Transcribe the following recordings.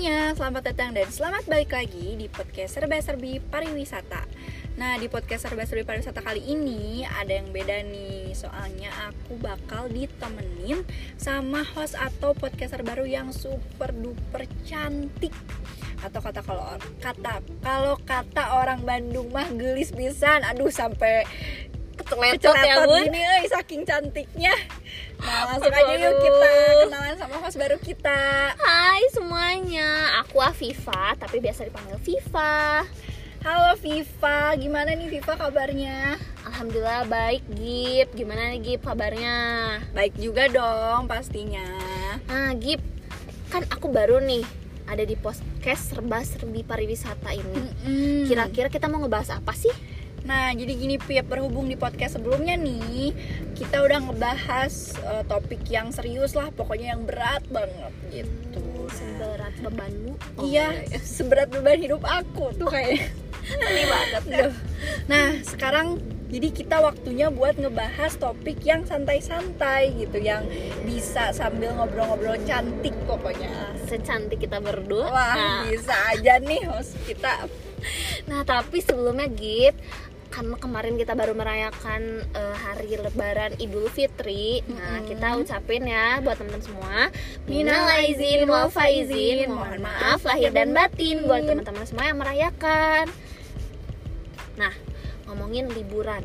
semuanya, selamat datang dan selamat balik lagi di podcast Serba Serbi Pariwisata. Nah, di podcast Serba Serbi Pariwisata kali ini ada yang beda nih. Soalnya aku bakal ditemenin sama host atau podcaster baru yang super duper cantik. Atau kata kalau kata kalau kata orang Bandung mah gelis pisan. Aduh sampai keceletot ya bun gini euy, saking cantiknya. Nah, langsung Aduh, aja yuk kita kenalan sama host baru kita. Hai semuanya, aku Afifa tapi biasa dipanggil Viva Halo Viva, gimana nih Viva kabarnya? Alhamdulillah baik Gip, gimana nih Gip kabarnya? Baik juga dong pastinya. Nah Gip, kan aku baru nih ada di podcast serba serbi pariwisata ini. Kira-kira kita mau ngebahas apa sih? Nah, jadi gini Pip, berhubung di podcast sebelumnya nih, kita udah ngebahas eh, topik yang serius lah, pokoknya yang berat banget gitu. Nah, Seberat bebanmu Oh, iya, seberat beban hidup aku tuh kayaknya. Banget ya. Nah, sekarang jadi kita waktunya buat ngebahas topik yang santai-santai gitu, yang bisa sambil ngobrol-ngobrol cantik pokoknya. Secantik kita berdua Wah, nah, bisa aja nih host kita. nah tapi sebelumnya Gip karena kemarin kita baru merayakan eh, hari Lebaran Idul Fitri, nah Mm-mm. kita ucapin ya buat teman-teman semua, Minal aizin wal faizin, Mohon maaf lahir dan batin buat teman-teman semua yang merayakan. Nah ngomongin liburan,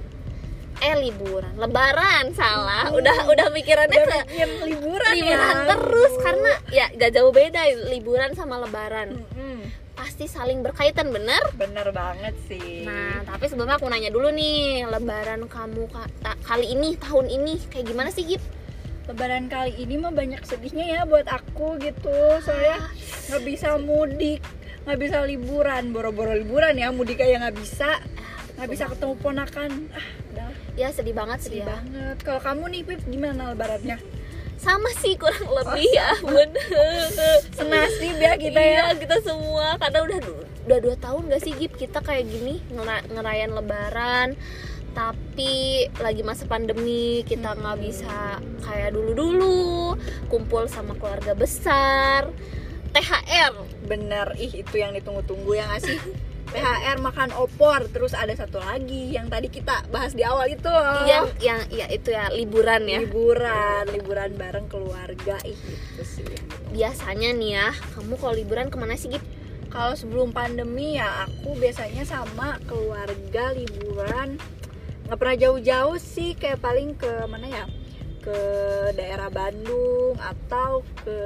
eh liburan, Lebaran salah, Hmm. udah udah mikirannya Udah ke liburan, liburan ya. terus karena ya gak jauh beda liburan sama Lebaran, Mm-mm. Pasti saling berkaitan bener? Bener banget sih. Nah, tapi sebelumnya aku nanya dulu nih, lebaran kamu kali ini, tahun ini kayak gimana sih, Gip? Lebaran kali ini mah banyak sedihnya ya buat aku gitu. Soalnya nggak bisa mudik, nggak bisa liburan, boro-boro liburan ya mudik kayak nggak bisa, nggak bisa ketemu ponakan. Ah, udah Ya sedih banget sedih sedih ya. banget. Kalau kamu nih Pip gimana lebarannya? Sama sih kurang lebih ya, Bun. Senasib ya kita ya. Iya, kita semua karena udah udah dua tahun gak sih, Gip? Kita kayak gini ngera- ngerayain lebaran tapi lagi masa pandemi kita nggak bisa kayak dulu-dulu kumpul sama keluarga besar THR Bener, ih itu yang ditunggu-tunggu ya nggak sih? THR makan opor, terus ada satu lagi yang tadi kita bahas di awal itu. Loh. yang yang ya itu ya liburan ya. Liburan liburan bareng keluarga ih itu sih. Biasanya nih ya kamu kalau liburan ke mana sih Gip? kalau sebelum pandemi ya aku biasanya sama keluarga liburan. Nggak pernah jauh-jauh sih kayak paling ke mana ya? Ke daerah Bandung atau ke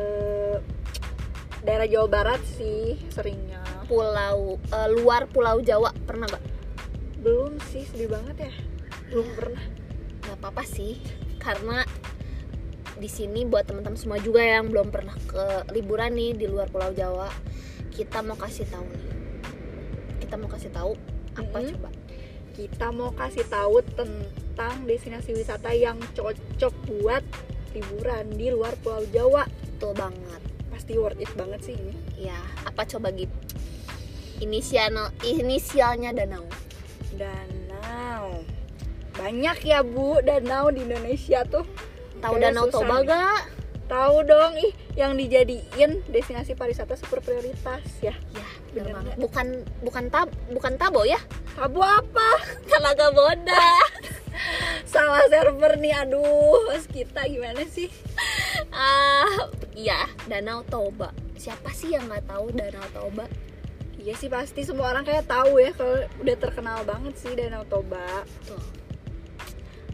daerah Jawa Barat sih seringnya pulau eh, luar pulau Jawa pernah gak? belum sih sedih banget ya belum pernah nggak apa-apa sih karena di sini buat teman-teman semua juga yang belum pernah ke liburan nih di luar pulau Jawa kita mau kasih tahu nih kita mau kasih tahu apa Mhm. coba kita mau kasih tahu tentang destinasi wisata yang cocok buat liburan di luar Pulau Jawa. betul banget Pasti worth it banget sih ini. ya apa coba Gip? Inisial inisialnya danau Danau. Banyak ya Bu danau di Indonesia tuh. tahu danau susah Toba gak? Tahu dong ih yang dijadiin destinasi pariwisata super prioritas ya. ya Bener bener banget nggak? bukan bukan tab bukan tabo ya Tabu apa? Talaga Boda Salah server nih aduh. Mas kita gimana sih? ah iya Danau Toba siapa sih yang nggak tahu Danau Toba Iya sih pasti semua orang kayak tahu ya kalau udah terkenal banget sih Danau Toba. tuh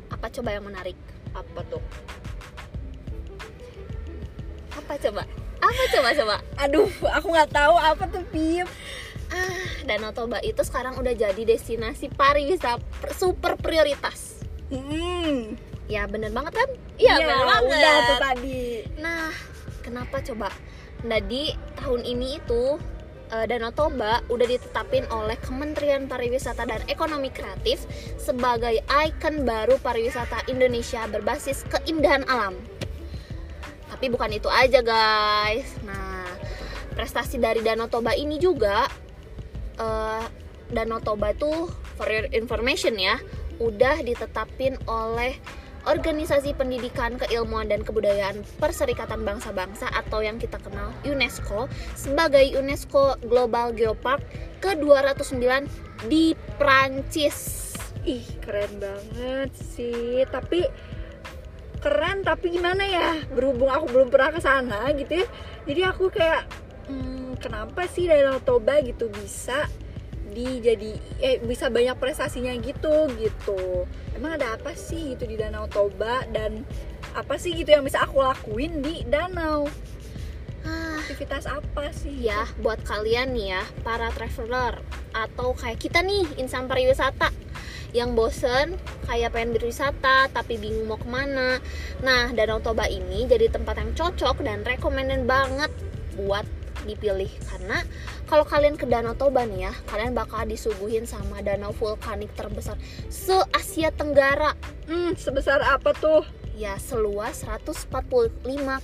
apa coba yang menarik Apa tuh? apa coba apa coba coba Aduh, aku nggak tahu apa tuh Pip. ah Danau Toba itu sekarang udah jadi destinasi pariwisata super prioritas Hmm. ya bener banget kan iya bener banget Udah tuh tadi. nah kenapa coba nah di tahun ini itu eh, Danau Toba udah ditetapin oleh Kementerian Pariwisata dan Ekonomi Kreatif sebagai ikon baru pariwisata Indonesia berbasis keindahan alam. Tapi bukan itu aja guys. Nah, prestasi dari Danau Toba ini juga eh, Danau Toba tuh for your information ya, udah ditetapin oleh Organisasi Pendidikan, Keilmuan dan Kebudayaan Perserikatan Bangsa-Bangsa atau yang kita kenal UNESCO sebagai UNESCO Global Geopark ke-209 di Prancis. Ih, keren banget sih. Tapi keren tapi gimana ya? Berhubung aku belum pernah ke sana gitu ya. Jadi aku kayak hmm, kenapa sih Danau Toba gitu bisa dijadi eh bisa banyak prestasinya gitu gitu. Emang ada apa sih gitu di Danau Toba dan apa sih gitu yang bisa aku lakuin di danau? Ah, Aktivitas apa sih? ya buat kalian nih ya para traveler atau kayak kita nih insan pariwisata yang bosen kayak pengen berwisata tapi bingung mau ke mana nah Danau Toba ini jadi tempat yang cocok dan recommended banget buat dipilih karena kalau kalian ke Danau Toba nih ya kalian bakal disuguhin sama danau vulkanik terbesar se Asia Tenggara Hmm, sebesar apa tuh? ya seluas 145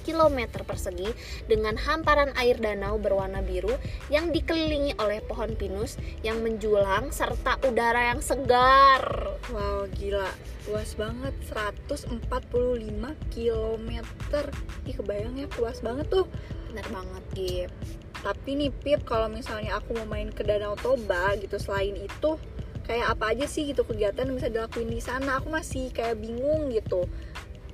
km persegi dengan hamparan air danau berwarna biru yang dikelilingi oleh pohon pinus yang menjulang serta udara yang segar. Wow, gila. Luas banget, 145 km. Ih, kebayang ya, luas banget tuh. Bener banget, Gip. Tapi nih, Pip, kalau misalnya aku mau main ke Danau Toba gitu, selain itu, kayak apa aja sih gitu kegiatan yang bisa dilakuin di sana? Aku masih kayak bingung gitu.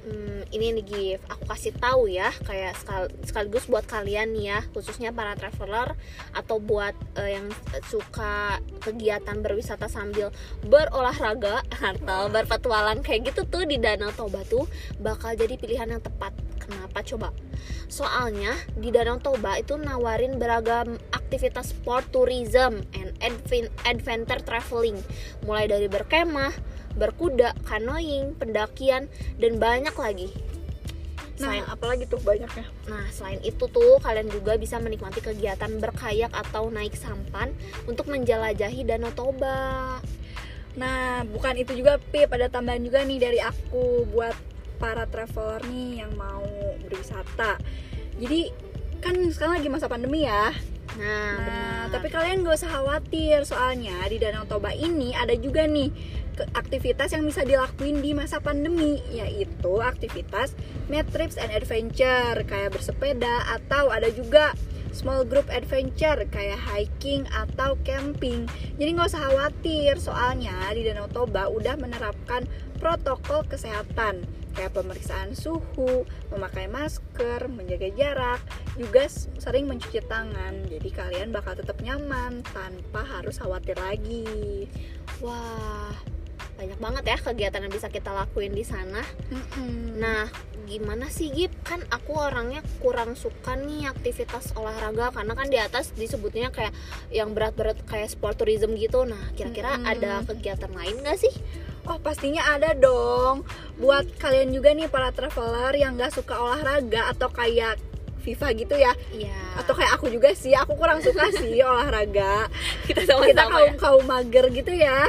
Hmm, ini nih Gif, aku kasih tahu ya kayak sekal- sekaligus buat kalian nih ya, khususnya para traveler atau buat eh, yang suka kegiatan berwisata sambil berolahraga atau berpetualang kayak gitu tuh di Danau Toba tuh bakal jadi pilihan yang tepat. Kenapa coba? Soalnya di Danau Toba itu nawarin beragam aktivitas sport tourism and adven- adventure traveling, mulai dari berkemah, berkuda, kanoing, pendakian, dan banyak lagi. Nah, Selain, apalagi tuh banyaknya? nah, selain itu tuh kalian juga bisa menikmati kegiatan berkayak atau naik sampan untuk menjelajahi Danau Toba. Nah, bukan itu juga, Pip. Ada tambahan juga nih dari aku buat para traveler nih yang mau berwisata. Jadi, kan sekarang lagi masa pandemi ya. Nah, Nah, benar. tapi kalian gak usah khawatir soalnya di Danau Toba ini ada juga nih aktivitas yang bisa dilakuin di masa pandemi yaitu aktivitas med trips and adventure kayak bersepeda atau ada juga small group adventure kayak hiking atau camping. Jadi nggak usah khawatir soalnya di Danau Toba udah menerapkan protokol kesehatan kayak pemeriksaan suhu, memakai masker, menjaga jarak, juga sering mencuci tangan. Jadi kalian bakal tetap nyaman tanpa harus khawatir lagi. Wah, banyak banget ya kegiatan yang bisa kita lakuin di sana. Nah, gimana sih Gip? Kan aku orangnya kurang suka nih aktivitas olahraga karena kan di atas disebutnya kayak yang berat-berat kayak sport tourism gitu. Nah, kira-kira ada kegiatan lain gak sih? Oh pastinya ada dong Buat kalian juga nih para traveler yang gak suka olahraga Atau kayak FIFA gitu ya. Iya. Atau kayak aku juga sih Aku kurang suka sih olahraga. Kita Kita kaum kaum mager gitu ya.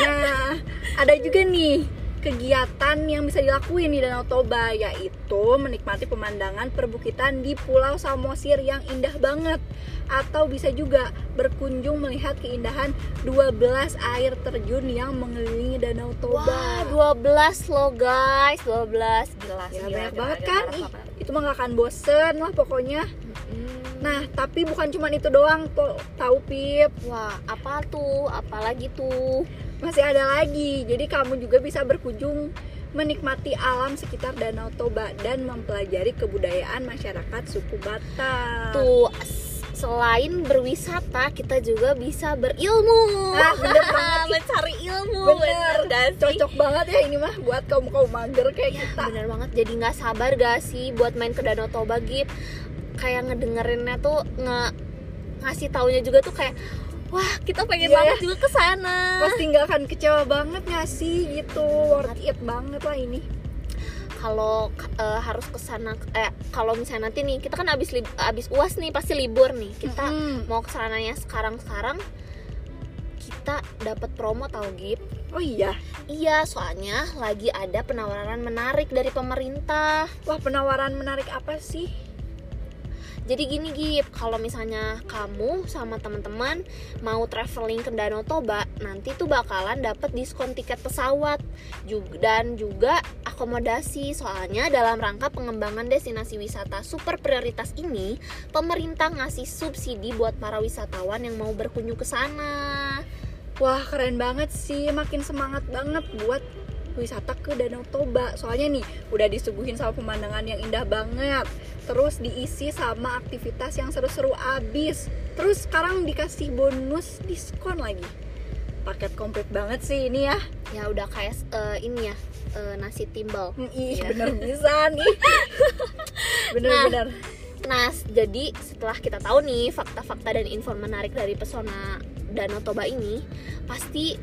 Nah ada juga nih kegiatan yang bisa dilakuin di Danau Toba yaitu menikmati pemandangan perbukitan di Pulau Samosir yang indah banget. Atau bisa juga berkunjung melihat keindahan 12 air terjun yang mengelilingi Danau Toba. Wah, 12 loh guys, 12 gila Ya, sih, banyak gila, banget gila, kan? gila, gila. Itu mah gak akan bosen lah pokoknya. Nah tapi bukan cuma itu doang tuh tahu pip. Wah, apa tuh? Apalagi tuh? masih ada lagi. Jadi kamu juga bisa berkunjung menikmati alam sekitar Danau Toba dan mempelajari kebudayaan masyarakat suku Batak. Tuh, selain berwisata, kita juga bisa berilmu. Ah, bener banget. Mencari ilmu. bener sih? cocok banget ya ini mah buat kaum kaum mager kayak Ya, kita bener banget. Jadi nggak sabar gak sih buat main ke Danau Toba Gip? Kayak ngedengerinnya tuh nge ngasih taunya juga tuh kayak wah kita pengen Iya. banget juga ke sana. pasti nggak akan kecewa banget gak sih gitu worth it banget lah ini kalau eh, harus ke sana eh kalau misalnya nanti nih kita kan abis lib- abis uas nih pasti libur nih. Kita Mm-mm. mau ke sananya sekarang sekarang kita dapat promo tau Gip? Oh iya? Iya soalnya lagi ada penawaran menarik dari pemerintah. Wah penawaran menarik apa sih Jadi gini Gip, kalau misalnya kamu sama teman-teman mau traveling ke Danau Toba, nanti tuh bakalan dapet diskon tiket pesawat dan juga akomodasi. Soalnya dalam rangka pengembangan destinasi wisata super prioritas ini, pemerintah ngasih subsidi buat para wisatawan yang mau berkunjung ke sana. Wah keren banget sih, makin semangat banget buat wisata ke Danau Toba. Soalnya nih udah disuguhin sama pemandangan yang indah banget. Terus diisi sama aktivitas yang seru-seru abis. Terus sekarang dikasih bonus diskon lagi. Paket komplit banget sih ini ya. Ya udah kayak eh, ini ya eh, nasi timbal. Hmm, ih Iya. bener bisa nih. Bener-bener Nah, jadi setelah kita tahu nih fakta-fakta dan info menarik dari pesona Danau Toba ini, pasti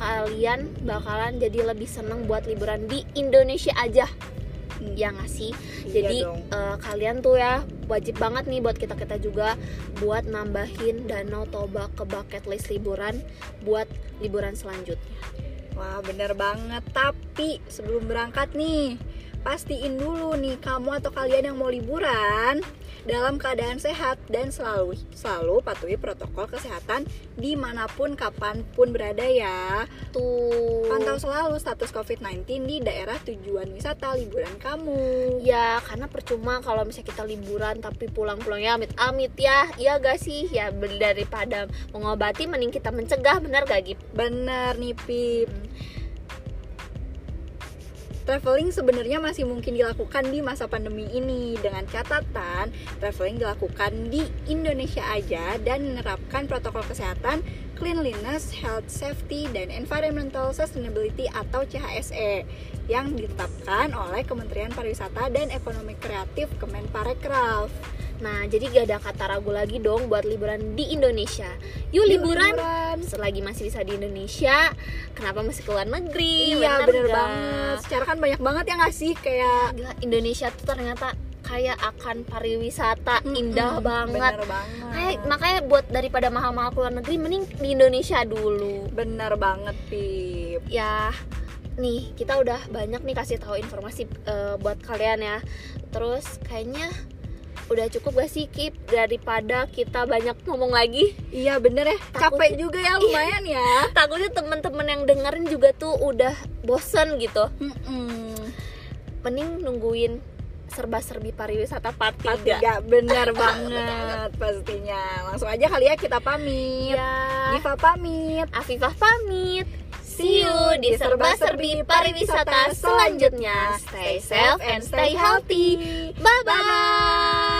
kalian bakalan jadi lebih seneng buat liburan di Indonesia aja. Ya nggak sih? Iya Jadi dong. eh, kalian tuh ya wajib banget nih buat kita kita juga buat nambahin Danau Toba ke bucket list liburan buat liburan selanjutnya. Wah bener banget Tapi sebelum berangkat nih Pastiin dulu nih kamu atau kalian yang mau liburan Dalam keadaan sehat dan selalu selalu patuhi protokol kesehatan Di mana pun kapan pun berada ya Tuh. Pantau selalu status COVID-19 di daerah tujuan wisata liburan kamu Ya karena percuma kalau misalnya kita liburan tapi pulang-pulangnya amit-amit ya Iya gak sih? Ya daripada mengobati mending kita mencegah bener gak Gip? Bener nih Pip Traveling sebenarnya masih mungkin dilakukan di masa pandemi ini dengan catatan traveling dilakukan di Indonesia aja dan menerapkan protokol kesehatan, cleanliness, health safety, dan environmental sustainability atau CHSE yang ditetapkan oleh Kementerian Pariwisata dan Ekonomi Kreatif Kemenparekraf. Nah jadi gak ada kata ragu lagi dong buat liburan di Indonesia Yuk liburan Selagi masih bisa di Indonesia Kenapa masih keluar negeri? Iya bener gak? banget. Secara kan banyak banget ya nggak sih kayak Gila, Indonesia tuh ternyata kayak akan pariwisata indah banget Bener banget. Kayak makanya buat daripada mahal-mahal keluar negeri mending di Indonesia dulu. Bener banget Pip. Ya nih kita udah banyak nih kasih tahu informasi eh, buat kalian ya. Terus kayaknya udah cukup gak sih Kip daripada kita banyak ngomong lagi Iya bener ya. Takut- Capek juga ya lumayan ya. takutnya teman-teman yang dengerin juga tuh udah bosen gitu Mm-mm. mending nungguin serba-serbi pariwisata part Part 3 tiga bener banget pastinya. Langsung aja kali ya kita pamit. ya Diva pamit. Afifah pamit See you di serba-serbi pariwisata selanjutnya. Stay safe and stay healthy. Bye-bye.